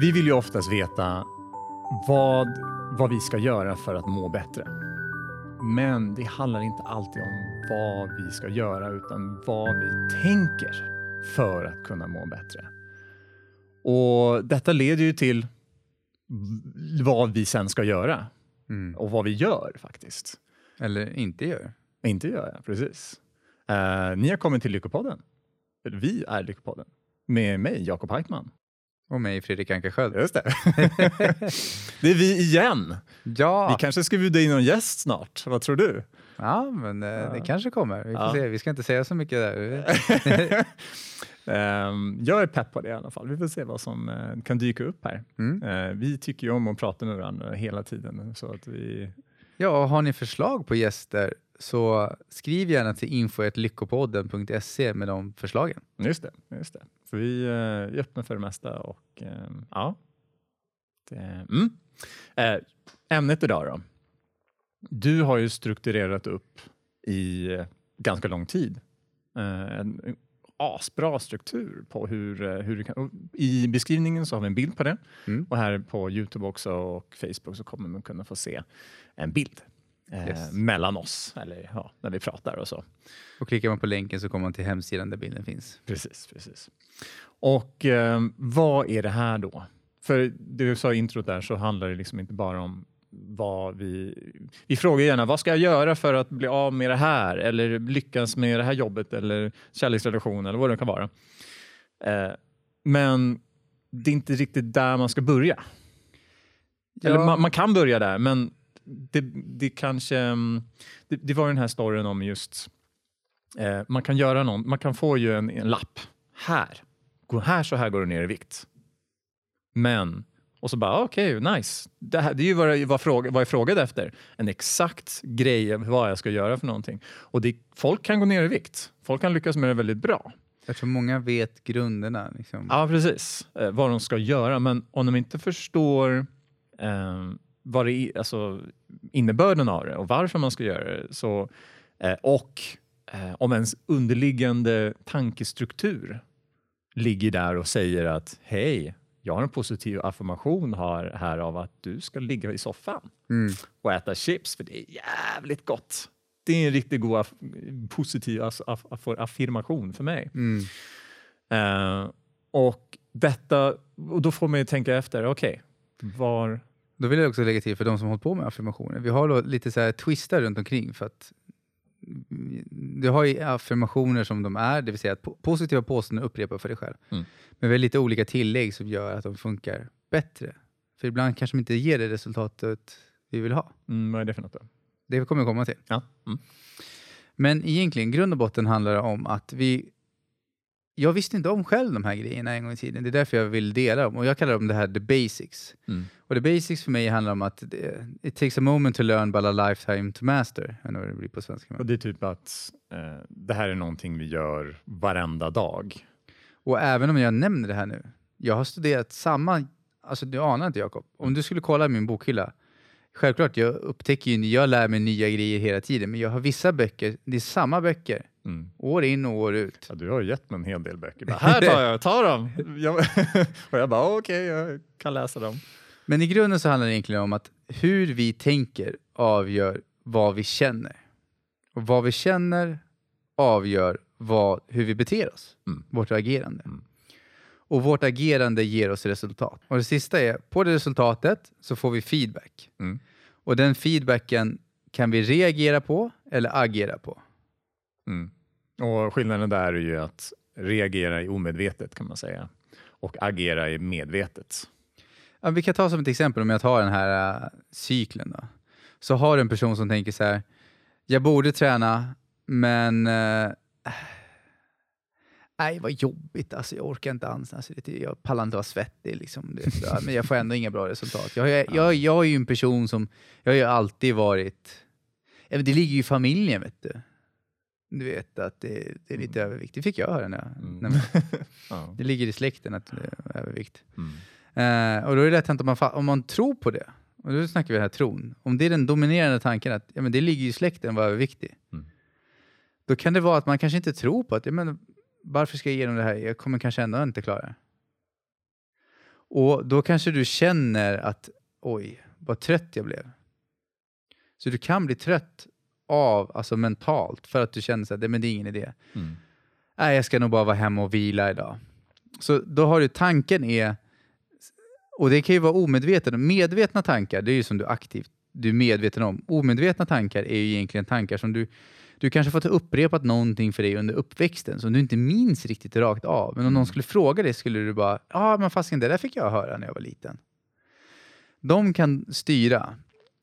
Vi vill ju oftast veta vad, vad vi ska göra för att må bättre. Men det handlar inte alltid om vad vi ska göra utan vad vi tänker för att kunna må bättre. Och Detta leder ju till vad vi sen ska göra Mm. och vad vi gör faktiskt. Eller inte gör. Inte göra, precis. Eh, ni har kommit till Lyckopodden. Vi är Lyckopodden. Med mig, Jakob Heitman. Och mig, Fredrik Ankarsköld. Just det. det är vi igen. Ja, Vi kanske ska bjuda in någon gäst snart. Vad tror du? ja men eh, det kanske kommer. Vi får Ja. se. Vi ska inte säga så mycket där. Ehm, jag är pepp på det i alla fall. Vi får se vad som eh, kan dyka upp här. Mm. Eh, vi tycker ju om att prata med varandra hela tiden. Så att vi... Ja, och har ni förslag på gäster så skriv gärna till info.lyckopodden.se med de förslagen. Just det. Just det. Så vi eh, är öppna för det mesta. Och, ehm, ja. det, mm. Eh, ämnet idag då. Du har ju strukturerat upp i eh, ganska lång tid. En asbra struktur på hur, hur du kan... I beskrivningen så har vi en bild på det. Mm. Och här på Youtube också och Facebook så kommer man kunna få se en bild Yes. mellan oss, eller ja, när vi pratar och så. Och klickar man på länken så kommer man till hemsidan där bilden finns. Precis, precis. Och eh, vad är det här då? För du sa i introt där så handlar det liksom inte bara om vad vi... Vi frågar gärna vad ska jag göra för att bli av med det här eller lyckas med det här jobbet eller kärleksrelation eller vad det kan vara. Eh, men det är inte riktigt där man ska börja. Eller man, man kan börja där, men det, det kanske... mm, Det, det var den här storyn om just... Eh, man kan göra någon, man kan få ju en, en lapp. Här, gå här så här går du ner i vikt. Men, och så bara okej, nice. Det, här, det är ju vad jag, vad, fråga, vad jag frågade efter. En exakt grej vad jag ska göra för någonting. Och det, folk kan gå ner i vikt. Folk kan lyckas med det väldigt bra. Jag tror många vet grunderna. Liksom. Ja, precis. Eh, vad de ska göra. Men om de inte förstår eh, vad det alltså, innebörden av det och varför man ska göra det så, eh, och eh, om ens underliggande tankestruktur ligger där och säger att hej, jag har en positiv affirmation här, här av att du ska ligga i soffan Mm. och äta chips för det är jävligt gott. Det är en riktigt god aff positiv aff aff aff affirmation för mig. Mm. Eh, och detta, och då får man ju tänka efter, okej, var... Då vill jag också lägga till för de som hållit på med affirmationer. Vi har då lite så här twistar runt omkring för att du har ju affirmationer som de är, det vill säga att po- positiva påståenden upprepar för dig själv. Mm. Men vi har lite olika tillägg som gör att de funkar bättre. För ibland kanske de inte ger det resultatet vi vill ha. Mm, vad är det för något då? Det kommer jag komma till. Ja. Mm. Men egentligen, grund och botten handlar det om att vi... Jag visste inte om själv de här grejerna en gång i tiden. Det är därför jag vill dela dem. Och jag kallar dem det här the basics. Mm. Och the basics för mig handlar om att det, it takes a moment to learn but a lifetime to master. Jag det blir på svenska. Och det är typ att eh, det här är någonting vi gör varenda dag. Och även om jag nämner det här nu. Jag har studerat samma... Alltså du anar inte Jakob. Om du skulle kolla min bokhylla. Självklart, jag upptäcker ju, jag lär mig nya grejer hela tiden. Men jag har vissa böcker, det är samma böcker. Mm. År in och år ut. Ja, du har gett mig en hel del böcker. Bara, här tar jag, ta dem! Jag, och jag bara, okej, jag kan läsa dem. Men i grunden så handlar det egentligen om att hur vi tänker avgör vad vi känner. Och vad vi känner avgör vad, hur vi beter oss. Mm. Vårt agerande. Mm. Och vårt agerande ger oss resultat. Och det sista är, på det resultatet så får vi feedback. Mm. Och den feedbacken kan vi reagera på eller agera på. Mm. Och skillnaden där är ju att reagera i omedvetet kan man säga. Och agera i medvetet. Ja, vi kan ta som ett exempel om jag tar den här äh, cykeln. Då. Så har du en person som tänker så här, jag borde träna, men äh, nej vad jobbigt, alltså, jag orkar inte alls, alltså, det, jag pallar inte vara svettig, liksom, det, så, men jag får ändå inga bra resultat. Jag, jag, jag, jag är ju en person som, jag har ju alltid varit, ja, det ligger ju i familjen vet du. Du vet att det, det är lite övervikt, det fick jag höra när Mm. när, Ja. det ligger i släkten att det är övervikt. Mm. Eh, och då är det lätt hänt om man, om man tror på det, och då snackar vi den här tron, om det är den dominerande tanken att ja, men det ligger i släkten att vara överviktig, Mm. då kan det vara att man kanske inte tror på att ja, men, varför ska jag ge dem det här, jag kommer kanske ändå inte klara det. Och då kanske du känner att oj, vad trött jag blev. Så du kan bli trött av, alltså mentalt, för att du känner att men det är ingen idé. Mm. Nej, jag ska nog bara vara hemma och vila idag. Så då har du tanken är, och det kan ju vara omedvetna, medvetna tankar, det är ju som du aktivt, du är medveten om. Omedvetna tankar är ju egentligen tankar som du, du kanske fått upprepat någonting för dig under uppväxten som du inte minns riktigt rakt av. Men om någon skulle fråga dig skulle du bara, ja men fasiken det där fick jag höra när jag var liten. De kan styra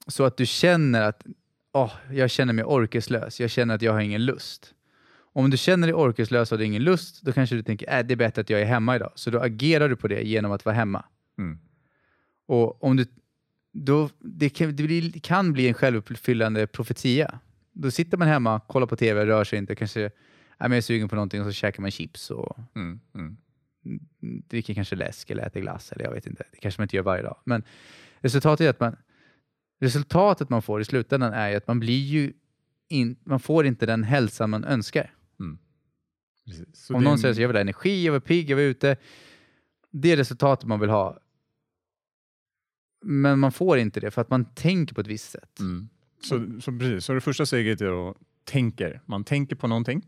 så att du känner att oh, jag känner mig orkeslös, jag känner att jag har ingen lust. Om du känner dig orkeslös och har ingen lust, då kanske du tänker äh, det är bättre att jag är hemma idag. Så då agerar du på det genom att vara hemma. Mm. Och om du, då, det, kan, det blir, kan bli en självuppfyllande profetia. Då sitter man hemma, kollar på tv, rör sig inte, kanske äh, men jag är sugen på någonting och så käkar man chips och Mm. Mm. dricker kanske läsk eller äter glass. Eller jag vet inte. Det kanske man inte gör varje dag. Men resultatet är att man, resultatet man får i slutändan är att man blir ju in, man får inte den hälsan man önskar. Så Om är någon en- säger så jag vill ha energi, jag vill pigg, jag vill ute. Det är resultatet man vill ha. Men man får inte det för att man tänker på ett visst sätt. Mm. Så, så, precis. så det första steget är att tänker. Man tänker på någonting.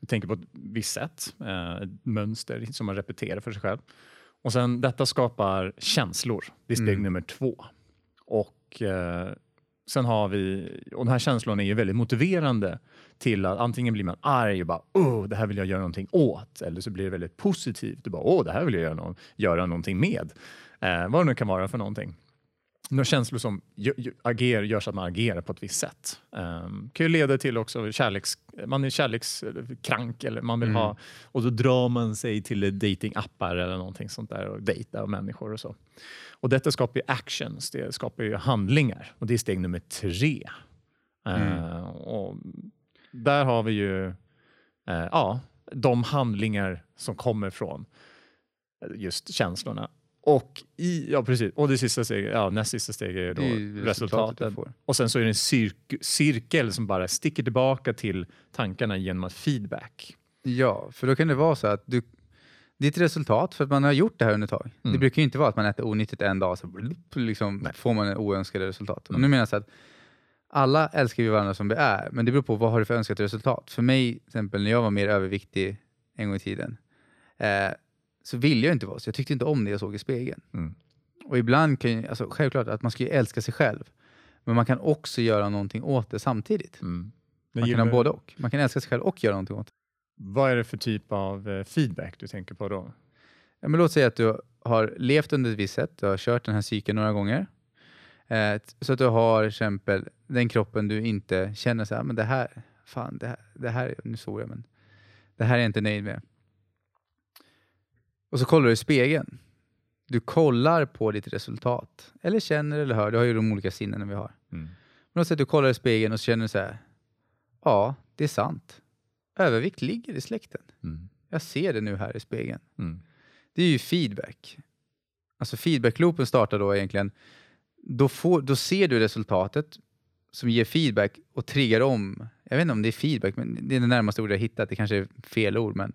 Man tänker på ett visst sätt. Eh, ett mönster som man repeterar för sig själv. Och sen detta skapar känslor. Det är steg Mm. nummer två. Och eh, sen har vi, och den här känslan är ju väldigt motiverande till att antingen blir man arg och bara åh, det här vill jag göra någonting åt. Eller så blir det väldigt positivt och bara åh, det här vill jag göra, nå- göra någonting med. Eh, vad det nu kan vara för någonting. Några känslor som ager, gör så att man agerar på ett visst sätt. Um, kan ju leda till också kärleks, man är kärlekskrank eller man vill Mm. ha och då drar man sig till datingappar eller någonting sånt där och dejtar människor och så. Och detta skapar ju actions, det skapar ju handlingar och det är steg nummer tre. Eh, och där har vi ju eh, ja, de handlingar som kommer från just känslorna. Och, i, ja, precis. och det sista steget, ja, näst sista steget är då Det är ju resultatet. Och sen så är det en cirk- cirkel som bara sticker tillbaka till tankarna genom att feedback. Ja, för då kan det vara så att du, ditt resultat, för att man har gjort det här under ett tag, det Mm. brukar ju inte vara att man äter onyttigt en dag så blup, liksom, får man oönskade resultat. Och Mm. nu menar jag så att alla älskar vi varandra som vi är, men det beror på vad har du för önskat resultat. För mig, till exempel när jag var mer överviktig en gång i tiden, eh, så ville jag inte vara så. Jag tyckte inte om det jag såg i spegeln. Mm. Och ibland kan ju, alltså självklart att man ska ju älska sig själv, men man kan också göra någonting åt det samtidigt. Mm. Man kan ha både och. Man kan älska sig själv och göra någonting åt det. Vad är det för typ av eh, feedback du tänker på då? Ja, men låt säga att du har levt under ett visst sätt, du har kört den här cykeln några gånger. Eh, så att du har till exempel den kroppen du inte känner så här, men det här, fan, det här, det här, nu såg jag, men det här är jag inte nöjd med. Och så kollar du i spegeln. Du kollar på ditt resultat. Eller känner eller hör, du har ju de olika sinnen vi har. Mm. Men att du kollar i spegeln och så känner du så här, ja, det är sant. Övervikt ligger i släkten. Mm. Jag ser det nu här i spegeln. Mm. Det är ju feedback. Alltså feedbackloopen startar då egentligen, då, får, då ser du resultatet som ger feedback och triggar om. Jag vet inte om det är feedback, men det är det närmaste ordet jag hittat. Det kanske är fel ord, men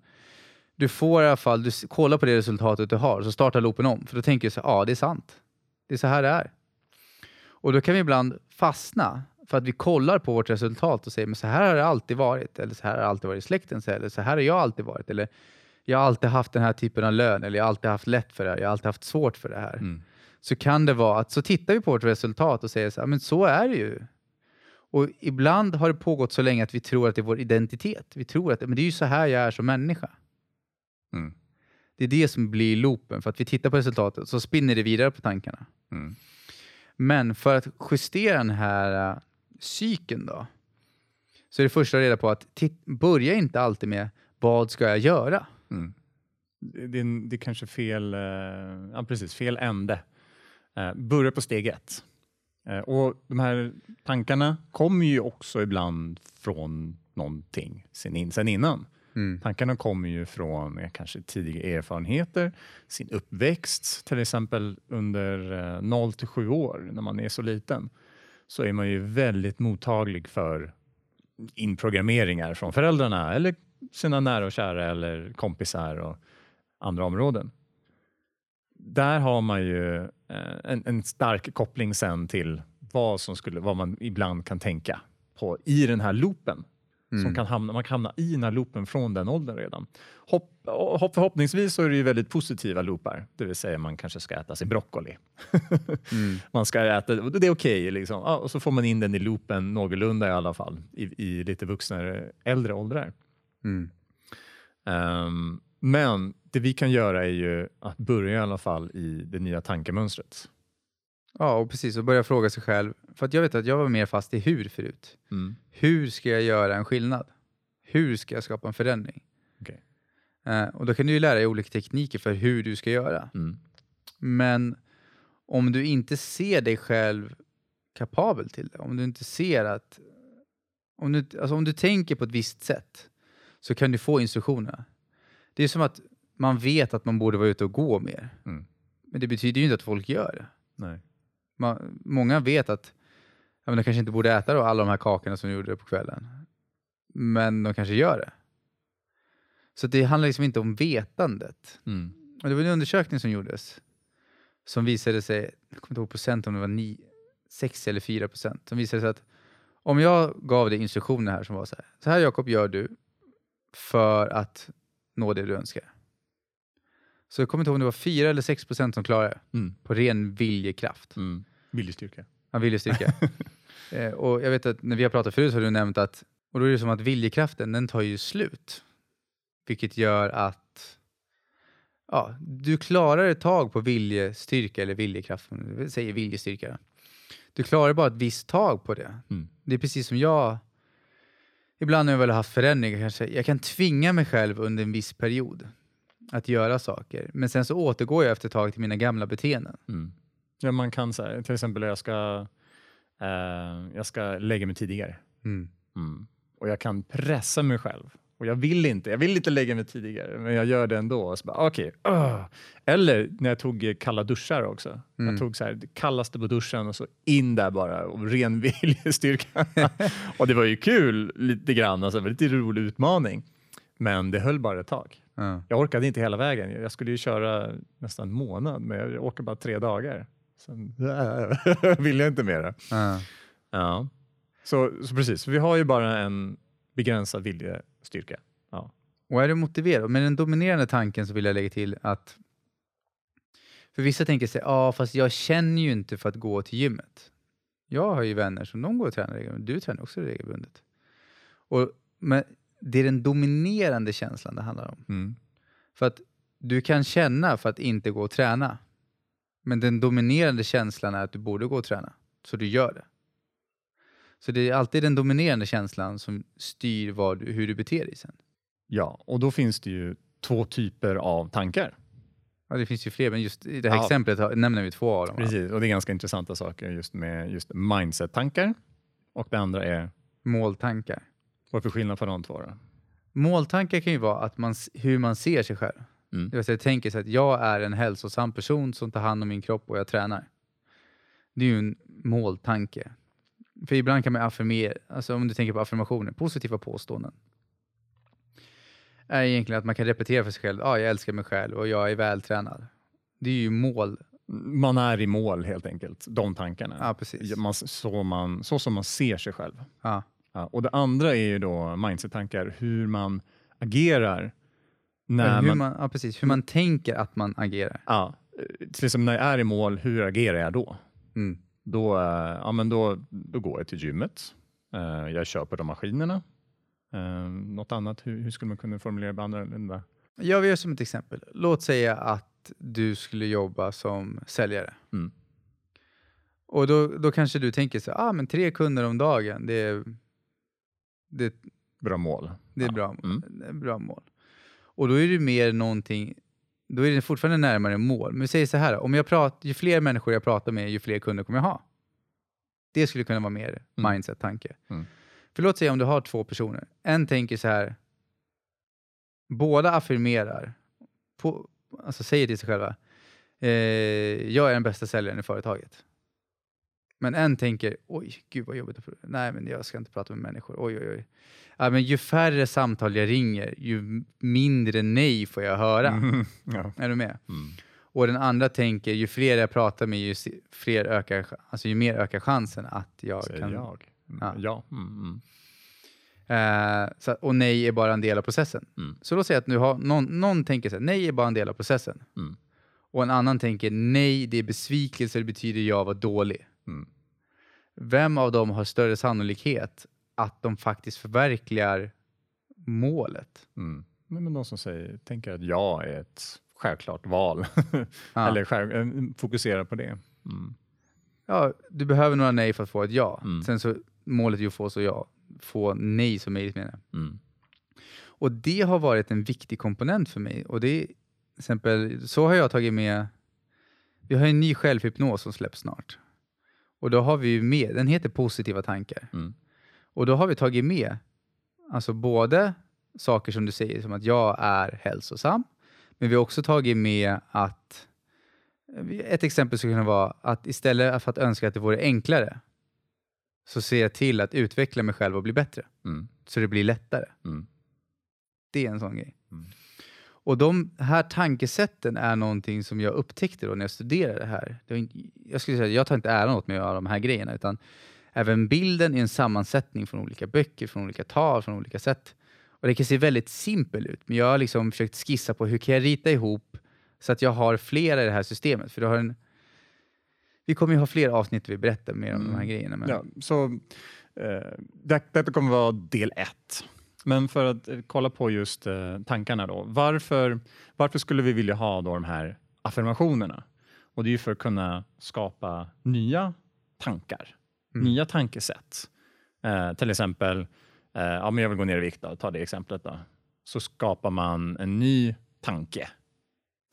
du får i alla fall, du kollar på det resultatet du har, så startar loopen om. För då tänker du så ja det är sant. Det är så här det är. Och då kan vi ibland fastna för att vi kollar på vårt resultat och säger, men så här har det alltid varit. Eller så här har det alltid varit i släkten. Eller så här har jag alltid varit. Eller jag har alltid haft den här typen av lön. Eller jag har alltid haft lätt för det här. Jag har alltid haft svårt för det här. Mm. Så kan det vara att så tittar vi på vårt resultat och säger så här, men så är det ju. Och ibland har det pågått så länge att vi tror att det är vår identitet. Vi tror att men det är ju så här jag är som människa. Mm. Det är det som blir loopen. För att vi tittar på resultatet så spinner det vidare på tankarna. Mm. Men för att justera den här uh, cykeln då, så är det första att reda på att börja inte alltid med vad ska jag göra? Mm. Det, är- det är kanske fel, eh, ja, precis, fel ände. Eh, börja på steg ett. Och de här tankarna kommer ju också ibland från någonting sen, in, sen innan. Mm. Tankarna kommer ju från kanske tidiga erfarenheter, sin uppväxt, till exempel under eh, 0 till 7 år när man är så liten, så är man ju väldigt mottaglig för inprogrammeringar från föräldrarna eller sina nära och kära eller kompisar och andra områden. där har man ju eh, en, en stark koppling sen till vad, som skulle, vad man ibland kan tänka på i den här loopen. Som Mm. kan hamna, man kan hamna i den här loopen från den åldern redan. Hopp, hopp, förhoppningsvis så är det ju väldigt positiva loopar, det vill säga man kanske ska äta sig broccoli. Mm. man ska äta, det är okej, liksom. ja, och så får man in den i loopen någorlunda i alla fall i, i lite vuxnare, äldre åldrar. Mm. Ehm, men det vi kan göra är ju att börja i alla fall i det nya tankemönstret. Ja, och precis. Och börja fråga sig själv. För att jag vet att jag var mer fast i hur förut. Mm. Hur ska jag göra en skillnad? Hur ska jag skapa en förändring? Okej. Eh, och då kan du ju lära dig olika tekniker för hur du ska göra. Mm. Men om du inte ser dig själv kapabel till det, om du inte ser att... Om du, alltså om du tänker på ett visst sätt så kan du få instruktionerna. Det är som att man vet att man borde vara ute och gå mer. Mm. Men det betyder ju inte att folk gör det. Nej. Man, många vet att ja, men de kanske inte borde äta då alla de här kakorna som de gjorde på kvällen. Men de kanske gör det. Så det handlar liksom inte om vetandet. Mm. Och det var en undersökning som gjordes som visade sig, jag kommer inte ihåg procent om det var 9, 6 eller 4 procent, som visade sig att om jag gav dig instruktioner här som var så här, så här Jakob gör du för att nå det du önskar. Så jag kommer inte ihåg om det var 4 eller 6 procent som klarade det Mm. på ren viljekraft. Mm. Viljestyrka. Ja, viljestyrka. eh, och jag vet att när vi har pratat förut så har du nämnt att, och då är det som att viljekraften den tar ju slut. Vilket gör att ja, du klarar ett tag på viljestyrka eller viljekraft, om du säger viljestyrka. Du klarar bara ett visst tag på det. Mm. Det är precis som jag, ibland när jag väl har haft förändringar kanske, jag kan tvinga mig själv under en viss period att göra saker. Men sen så återgår jag efter ett tag till mina gamla beteenden. Mm. Ja, man kan så här, till exempel jag ska, eh, jag ska lägga mig tidigare. Mm. Mm. Och jag kan pressa mig själv. Och jag vill inte, jag vill inte lägga mig tidigare, men jag gör det ändå. Så bara, okej, öh. Eller när jag tog eh, kalla duschar också. Mm. Jag tog så här, det kallaste på duschen och så in där bara och ren viljestyrka. och det var ju kul lite grann, alltså, lite rolig utmaning. Men det höll bara ett tag. Ja. Jag orkade inte hela vägen. Jag skulle ju köra nästan en månad, men jag åker bara tre dagar. Sen vill jag inte mera. Ja. Ja. Så, så precis, vi har ju bara en begränsad viljestyrka. Ja. Och är du motiverad? Med den dominerande tanken så vill jag lägga till att för vissa tänker sig, ja fast jag känner ju inte för att gå till gymmet. Jag har ju vänner som de går och tränar regelbundet. Du tränar också regelbundet. Och, men det är den dominerande känslan det handlar om. Mm. För att du kan känna för att inte gå och träna. Men den dominerande känslan är att du borde gå och träna. Så du gör det. Så det är alltid den dominerande känslan som styr vad hur du beter dig sen. ja, och då finns det ju två typer av tankar. Ja, det finns ju fler, men just i det här Ja. exemplet nämner vi två av dem. Precis, och det är ganska intressanta saker just med just mindset-tankar. Och det andra är, Måltankar. Vad är för skillnad på de två? Då? Måltankar kan ju vara att man, hur man ser sig själv. Mm. Det vill säga, jag tänker så att jag är en hälsosam person som tar hand om min kropp och jag tränar. Det är ju en måltanke. För ibland kan man affirmera, alltså om du tänker på affirmationer, positiva påståenden. Är egentligen att man kan repetera för sig själv, ja, jag älskar mig själv och jag är vältränad. Det är ju mål. Man är i mål helt enkelt, de tankarna. Ja, precis. Man, så, man, så som man ser sig själv. Ja. Ja, och det andra är ju då mindset-tankar, hur man agerar när hur man, man, ja, precis. Hur man tänker att man agerar. ja, till exempel när jag är i mål, hur agerar jag då? Mm. Då, eh, ja, men då, då går jag till gymmet. Eh, Jag köper de maskinerna. Eh, Något annat, hur, hur skulle man kunna formulera det annorlunda? Jag gör som ett exempel. Låt säga att du skulle jobba som säljare. Mm. Och då, då kanske du tänker så ah, men tre kunder om dagen, det är, det, Bra mål. det är Ja. bra, Mm. det är bra mål. Och då är det mer någonting, då är det fortfarande närmare mål. Men vi säger så här, om jag pratar, ju fler människor jag pratar med, ju fler kunder kommer jag ha. Det skulle kunna vara mer Mm. mindset-tanke. Mm. För låt säga om du har två personer. En tänker så här, båda affirmerar, på, alltså säger till sig själva, eh, jag är den bästa säljaren i företaget. Men en tänker, oj, gud vad jobbigt. Nej, men jag ska inte prata med människor. Oj, oj, oj. Ja, men ju färre samtal jag ringer, ju mindre nej får jag höra. Mm. Ja. Är du med? Mm. Och den andra tänker, ju fler jag pratar med, ju, fler ökar, alltså ju mer ökar chansen att jag Säger kan... jag. Mm, Ja. Ja. Mm. Eh, så, och nej är bara en del av processen. Mm. Så säger jag att nu har, någon, någon tänker så här, nej är bara en del av processen. Mm. Och en annan tänker, nej det är besvikelse, det betyder jag var dålig. Mm. Vem av dem har större sannolikhet att de faktiskt förverkligar målet? Mm. Men de som säger, tänker att ja är ett självklart val. Ja. Eller själv, eh, fokuserar på det. Mm. Ja, du behöver några nej för att få ett ja. Mm. Sen så målet är ju att få så ja. Få nej så möjligt menar jag. Mm. Och det har varit en viktig komponent för mig. Och det är, exempel, så har jag tagit med, vi har en ny självhypnos som släpps snart. Och då har vi ju med, den heter positiva tankar. Mm. Och då har vi tagit med, alltså både saker som du säger, som att jag är hälsosam, men vi har också tagit med att, ett exempel skulle kunna vara att istället för att önska att det vore enklare, så ser jag till att utveckla mig själv och bli bättre, Mm. så det blir lättare. Mm. Det är en sån grej. Mm. Och de här tankesätten är någonting som jag upptäckte när jag studerade det här. Jag skulle säga att jag tar inte äran åt mig av de här grejerna, utan även bilden är en sammansättning från olika böcker, från olika tal, från olika sätt. Och det kan se väldigt simpel ut, men jag har liksom försökt skissa på hur kan jag rita ihop så att jag har flera i det här systemet. För du har en, vi kommer ju ha fler avsnitt där vi berättar mer om de här Mm. grejerna. Men, Ja, så eh, det, detta kommer vara del ett. Men för att eh, kolla på just eh, tankarna då. Varför, varför skulle vi vilja ha då de här affirmationerna? Och det är ju för att kunna skapa nya tankar, Mm. nya tankesätt. Eh, till exempel, eh, ja, men jag vill gå ner i vikt, då, ta det exemplet. Då. Så skapar man en ny tanke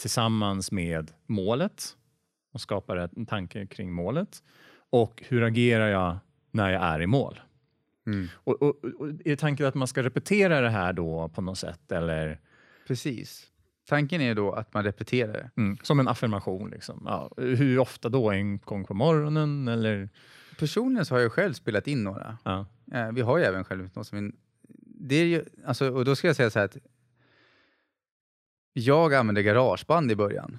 tillsammans med målet och skapar en tanke kring målet. Och hur agerar jag när jag är i mål? Mm. Och, och, och är tanken att man ska repetera det här då på något sätt? Eller Precis. Tanken är då att man repeterar det. mm, som en affirmation? Liksom. Ja, hur ofta då? En gång på morgonen? Eller? Personligen har jag själv spelat in några. Ja. Eh, vi har ju även självhypnos. Det är ju, alltså, och då ska jag säga så här att jag använde garageband i början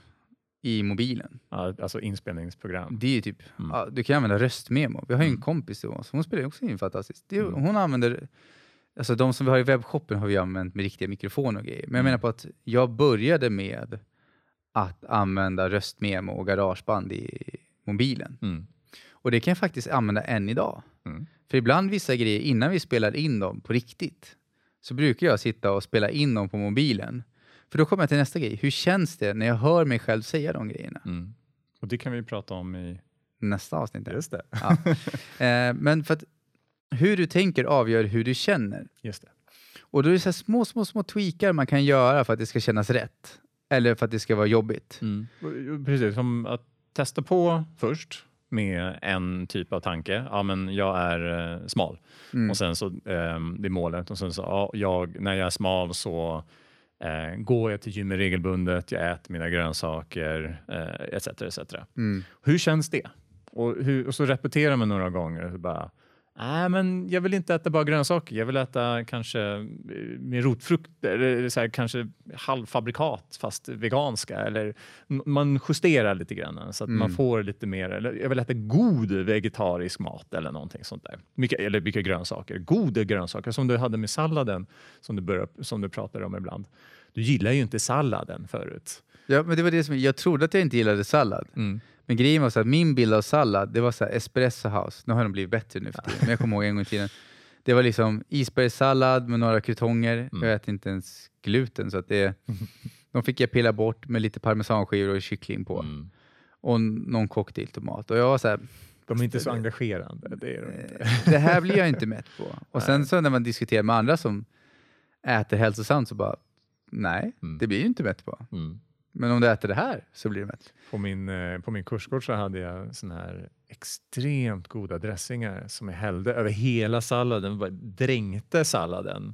i mobilen. Ja, alltså inspelningsprogram. Det är typ, Mm. ja, du kan använda röstmemo. Vi har ju en Mm. kompis till oss, hon spelar också in fantastiskt. Det, Mm. Hon använder, alltså de som vi har i webbshoppen har vi använt med riktiga mikrofoner och grejer. Men jag Mm. menar på att jag började med att använda röstmemo och garageband i mobilen. Mm. Och det kan jag faktiskt använda än idag. Mm. För ibland vissa grejer, innan vi spelar in dem på riktigt, så brukar jag sitta och spela in dem på mobilen. För då kommer jag till nästa grej. Hur känns det när jag hör mig själv säga de grejerna? Mm. Och det kan vi prata om i... Nästa avsnitt. Just det. Ja. Eh, men för att hur du tänker avgör hur du känner. Just det. Och då är det så små, små, små tweakar man kan göra för att det ska kännas rätt. Eller för att det ska vara jobbigt. Mm. Precis, som att testa på först med en typ av tanke. Ja, men jag är eh, smal. Mm. Och sen så, eh, det är målet. Och sen så, ja, jag, när jag är smal så eh, går jag till gymmet regelbundet, jag äter mina grönsaker, eh, etc. etc. Mm. Hur känns det? Och, hur, och så repeterar man några gånger. Hur bara, Nej, men jag vill inte äta bara grönsaker. Jag vill äta kanske eh, med rotfrukter, eller så här, kanske halvfabrikat fast veganska. Eller man justerar lite grann så att man Mm. får lite mer. Eller jag vill äta god vegetarisk mat eller någonting sånt där. Mycket, eller mycket grönsaker. Goda grönsaker som du hade med salladen som du, som du pratar om ibland. Du gillar ju inte salladen förut. Ja, men det var det som, jag trodde att jag inte gillade sallad. Mm. Men grejen var så att min bild av sallad, det var så här espresso house. Nu har de blivit bättre nu för tiden, men jag kommer ihåg en gång i tiden. Det var liksom isbergssallad med några krutonger. Mm. Jag äter inte ens gluten, så att det, de fick jag pilla bort med lite parmesanskivor och kyckling på. Mm. Och någon cocktailtomat. Och jag var så här, De är inte så engagerande. Det är de inte. eh, det här blir jag inte mätt på. Och sen så när man diskuterar med andra som äter hälsosamt så bara, nej, Mm. det blir ju inte mätt på. Mm. Men om du äter det här så blir det mätt. På min, eh, på min kursgård så hade jag såna här extremt goda dressingar som jag hällde över hela salladen, bara dränkte salladen.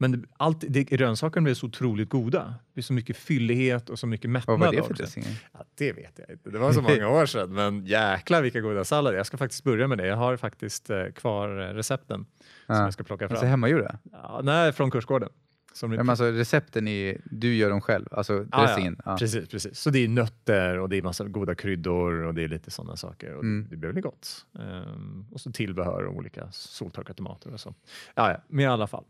Men allt, det, grönsakerna blev så otroligt goda. Det blev så mycket fyllighet och så mycket mättnad. Vad var det för dressingar? Ja, det vet jag inte. Det var så många år sedan. Men jäklar vilka goda sallader. Jag ska faktiskt börja med det. Jag har faktiskt eh, kvar eh, recepten som Ja. jag ska plocka fram. Alltså hemmagjorda? Ja, nej, från kursgården. Som Men alltså, recepten är du gör dem själv, alltså ja. dressingen. Ja. Precis, precis. Så det är nötter och det är massa goda kryddor och det är lite sådana saker. Och Mm. Det blir väldigt gott. Ehm, och så tillbehör och olika soltorkade tomater och så. Ja, ja, men i alla fall.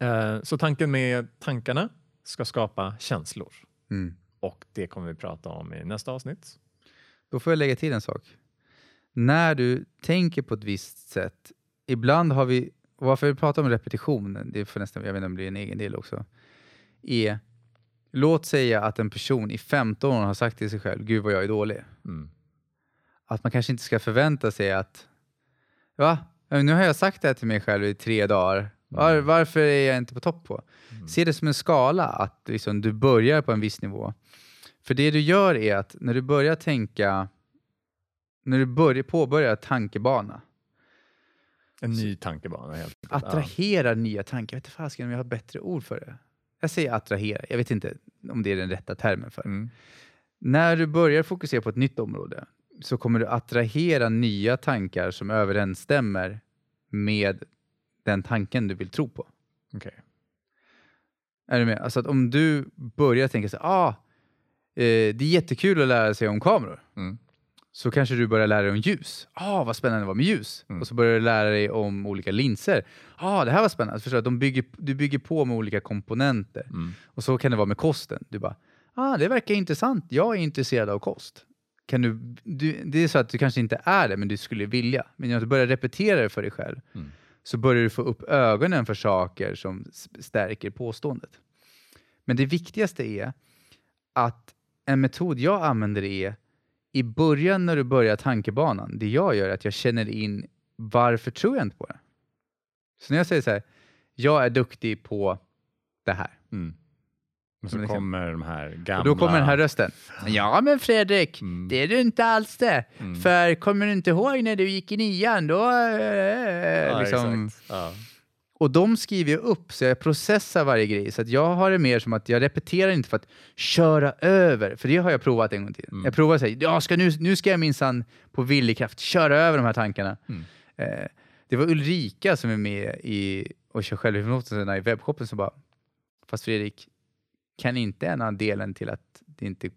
Eh, så tanken med tankarna ska skapa känslor Mm. och det kommer vi prata om i nästa avsnitt. Då får jag lägga till en sak. När du tänker på ett visst sätt, ibland har vi, och varför vi pratar om repetition, det får nästan, jag vet inte om det blir en egen del också, är, låt säga att en person i 15 år har sagt till sig själv, gud vad jag är dålig. Mm. Att man kanske inte ska förvänta sig att, va? Nu har jag sagt det här till mig själv i tre dagar, Var, varför är jag inte på topp på? Se det som en skala, att liksom, du börjar på en viss nivå. För det du gör är att när du börjar tänka, när du börjar påbörja tankebana, En ny tankebana helt attrahera nya tankar. Jag vet inte fasiken om jag har bättre ord för det. Jag säger attrahera, jag vet inte om det är den rätta termen för Ja. det. Mm. När du börjar fokusera på ett nytt område så kommer du attrahera nya tankar som överensstämmer med den tanken du vill tro på. Okej. Är du med? Alltså att om du börjar tänka så ah, eh, det är jättekul att lära sig om kameror. Mm. Så kanske du börjar lära dig om ljus. Ah, vad spännande det var med ljus. Mm. Och så börjar du lära dig om olika linser. Ah, det här var spännande. Förstår? Att De bygger, du bygger på med olika komponenter. Mm. Och så kan det vara med kosten. Du bara, ah, det verkar intressant. Jag är intresserad av kost. Kan du, du, det är så att du kanske inte är det, men du skulle vilja. Men när du börjar repetera det för dig själv Mm. så börjar du få upp ögonen för saker som stärker påståendet. Men det viktigaste är att en metod jag använder är i början när du börjar tankebanan, det jag gör är att jag känner in varför tror jag inte på det? Så när jag säger så här, jag är duktig på det här. Mm. Och så Men liksom- kommer de här gamla... Och då kommer den här rösten. Ja men Fredrik, Mm. det är du inte alls det. Mm. För kommer du inte ihåg när du gick i nian? Då... eh, Ja, liksom, exakt. Ja. Och de skriver jag upp så jag processar varje grej. Så att jag har det mer som att jag repeterar inte för att köra över. För det har jag provat en gång till. Mm. Jag provar att säga, ja, ska nu, nu ska jag minsann på villig kraft köra över de här tankarna. Mm. Eh, det var Ulrika som är med i och kör självhypnosen i webbshoppen som bara, fast Fredrik, kan inte ena delen till att det inte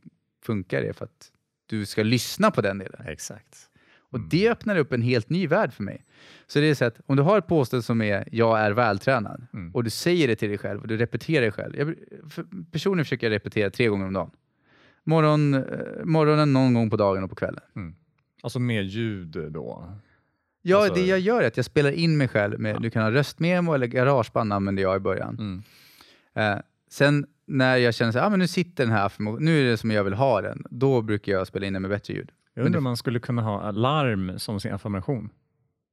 funkar är för att du ska lyssna på den delen. Exakt. Och det öppnar upp en helt ny värld för mig. Så det är så att om du har ett påstående som är jag är vältränad Mm. och du säger det till dig själv och du repeterar det själv. Jag, för personligen försöker jag repetera tre gånger om dagen. Morgon, eh, morgonen, någon gång på dagen och på kvällen. Alltså med ljud då? Ja, Alltså- det jag gör är att jag spelar in mig själv med, du kan ha röstmemo eller garageband använder jag i början. Mm. Eh, sen när jag känner att ah, men nu sitter den här nu är det som jag vill ha den, då brukar jag spela in den med bättre ljud. Jag undrar om man skulle kunna ha larm som sin affirmation.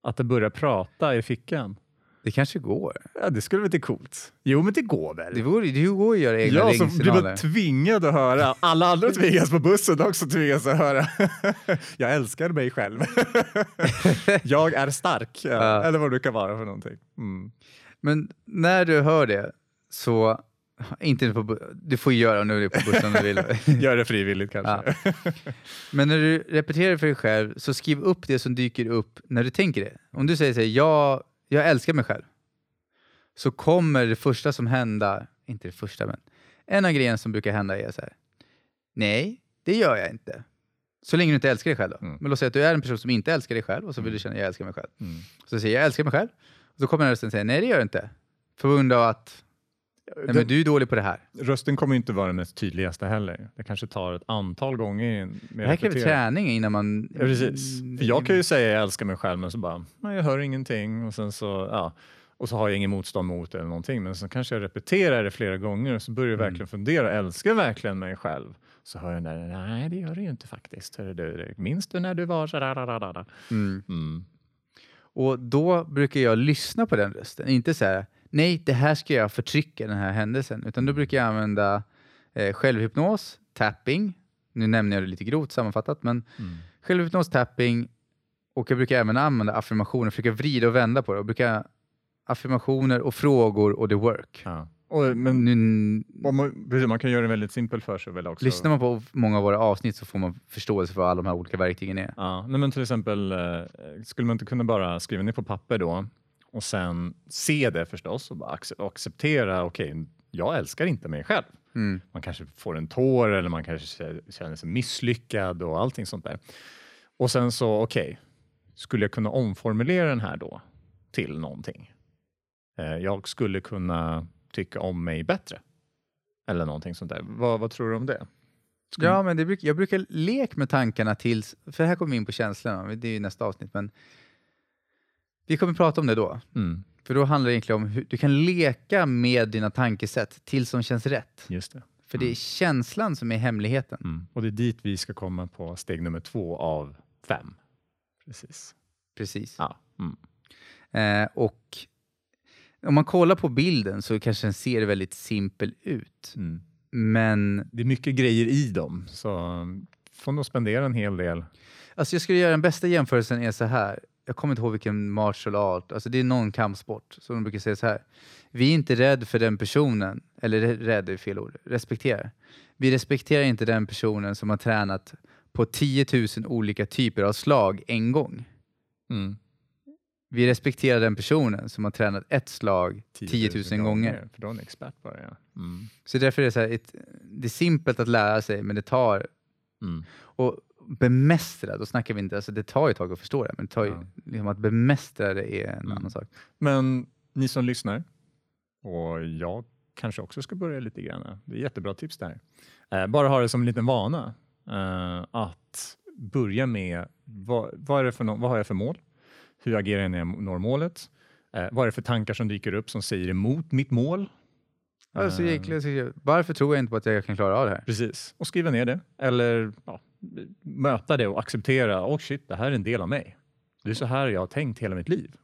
Att det börjar prata i fickan. Det kanske går. Ja, det skulle väl vara coolt? Jo, men det går väl? Det, vore, det går att göra egna Ja, blir ringsignaler. man tvingad att höra. Alla andra tvingas på bussen också tvingas att höra. Jag älskar mig själv. Jag är stark. Ja. Eller vad det kan vara för någonting. Mm. Men när du hör det så, inte på, du får göra nu det på bussen om du vill. Gör det frivilligt kanske. Men när du repeterar för dig själv så skriv upp det som dyker upp när du tänker det. Om du säger så här, jag, jag älskar mig själv. Så kommer det första som händer, inte det första men, en av grejerna som brukar hända är så här, nej, det gör jag inte. Så länge du inte älskar dig själv då. Mm. Men låt säga att du är en person som inte älskar dig själv och så vill du känna, jag älskar mig själv. Mm. Så säger jag, jag älskar mig själv. Och så kommer rösten säga, nej det gör du inte. På grund av att, nej, men du är dålig på det här. Rösten kommer inte vara den mest tydligaste heller. Det kanske tar ett antal gånger. Det här kräver träning innan man... Ja, precis. För jag kan ju säga jag älskar mig själv men så bara, nej, jag hör ingenting och sen så, ja. Och så har jag ingen motstånd mot det eller någonting. Men så kanske jag repeterar det flera gånger och så börjar jag Mm. verkligen fundera, älskar jag verkligen mig själv? Så hör jag den där, nej det gör du ju inte faktiskt. Hör du, minns du när du var så där? Mm. Mm. Och då brukar jag lyssna på den rösten. Inte så här, nej, det här ska jag förtrycka, den här händelsen. Utan då brukar jag använda eh, självhypnos, tapping. Nu nämner jag det lite grovt sammanfattat, men Mm. självhypnos, tapping och jag brukar även använda affirmationer, försöka vrida och vända på det. Jag brukar affirmationer och frågor och the work. Ja. Och, men Nu, man, precis, man kan göra det väldigt simpelt för sig väl också. lyssnar man på många av våra avsnitt så får man förståelse för vad alla de här olika verktygen är. Ja, nej men till exempel, eh, skulle man inte kunna bara skriva ner på papper då Och sen se det förstås och bara ac- acceptera, okej, jag älskar inte mig själv. Mm. Man kanske får en tår eller man kanske känner sig misslyckad och allting sånt där. Och sen så, okej, skulle jag kunna omformulera den här då till någonting? Eh, jag skulle kunna tycka om mig bättre. Eller någonting sånt där. Vad, vad tror du om det? Skulle- Ja, men det bruk, jag brukar lek med tankarna tills, för här kommer vi in på känslorna, det är ju nästa avsnitt, men vi kommer prata om det då. Mm, För då handlar det egentligen om hur du kan leka med dina tankesätt tills som känns rätt. just det. För det är känslan som är hemligheten. Mm. Och det är dit vi ska komma på steg nummer två av fem. Precis. Precis. Ja. Mm. Eh, och om man kollar på bilden så kanske den ser väldigt simpel ut. Mm. Men Det är mycket grejer i dem, så får nog spendera en hel del. alltså jag skulle göra den bästa jämförelsen är så här. Jag kommer inte ihåg vilken martial art, alltså det är någon kampsport som de brukar säga så här. Vi är inte rädd för den personen, eller rä- rädd är fel ord, respekterar. Vi respekterar inte den personen som har tränat på 10 000 olika typer av slag en gång. Mm. Vi respekterar den personen som har tränat ett slag 10 000 gånger. För då är expert på det. Ja. Mm. Så därför är det så här, ett, det är simpelt att lära sig, men det tar... Mm. Och bemästra, då snackar vi inte... Alltså det tar ju ett tag att förstå det, men det tar ju, Ja. liksom att bemästra det är en Mm. annan sak. Men ni som lyssnar, och jag kanske också ska börja lite grann. Det är jättebra tips där. Eh, bara ha det som en liten vana eh, att börja med vad, vad, är för, vad har jag för mål? Hur agerar jag när jag når målet? Eh, vad är det för tankar som dyker upp som säger emot mitt mål? Alltså, egentligen, varför tror jag inte på att jag kan klara av det här? Precis, och skriva ner det. Eller ja, möta det och acceptera, oh shit, det här är en del av mig. Det är så här jag har tänkt hela mitt liv.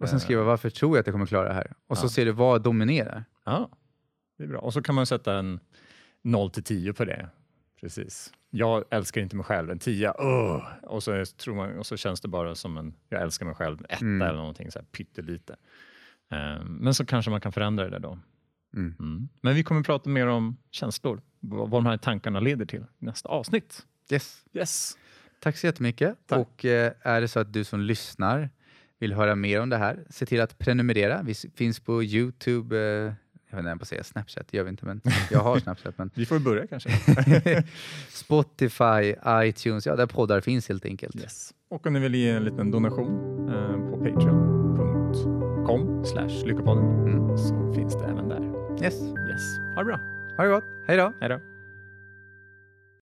Och sen skriva varför tror jag att jag kommer klara det här? Och så Ja. ser du vad dominerar. Ja, det är bra. Och så kan man sätta en 0 till 10 på det. Precis. Jag älskar inte mig själv, en 10. Uh! Och, så är- tror man, och så känns det bara som en, jag älskar mig själv, etta Mm. eller någonting så här pyttelite. Eh, men så kanske man kan förändra det där då. Mm. Mm. Men vi kommer prata mer om känslor, vad, vad de här tankarna leder till i nästa avsnitt. Yes. Yes. Tack så jättemycket. Tack. Och eh, är det så att du som lyssnar vill höra mer om det här, se till att prenumerera. Vi finns på Youtube, eh, jag vet inte, säga Snapchat, det gör vi inte, men jag har Snapchat. Men Vi får börja kanske. Spotify, iTunes, ja där poddar finns helt enkelt. Yes. Och om ni vill ge en liten donation eh, på patreon.com lyckopodden Mm. så finns det även där. Yes. Yes. Ha det bra. Ha det gott, hej då! Hej då.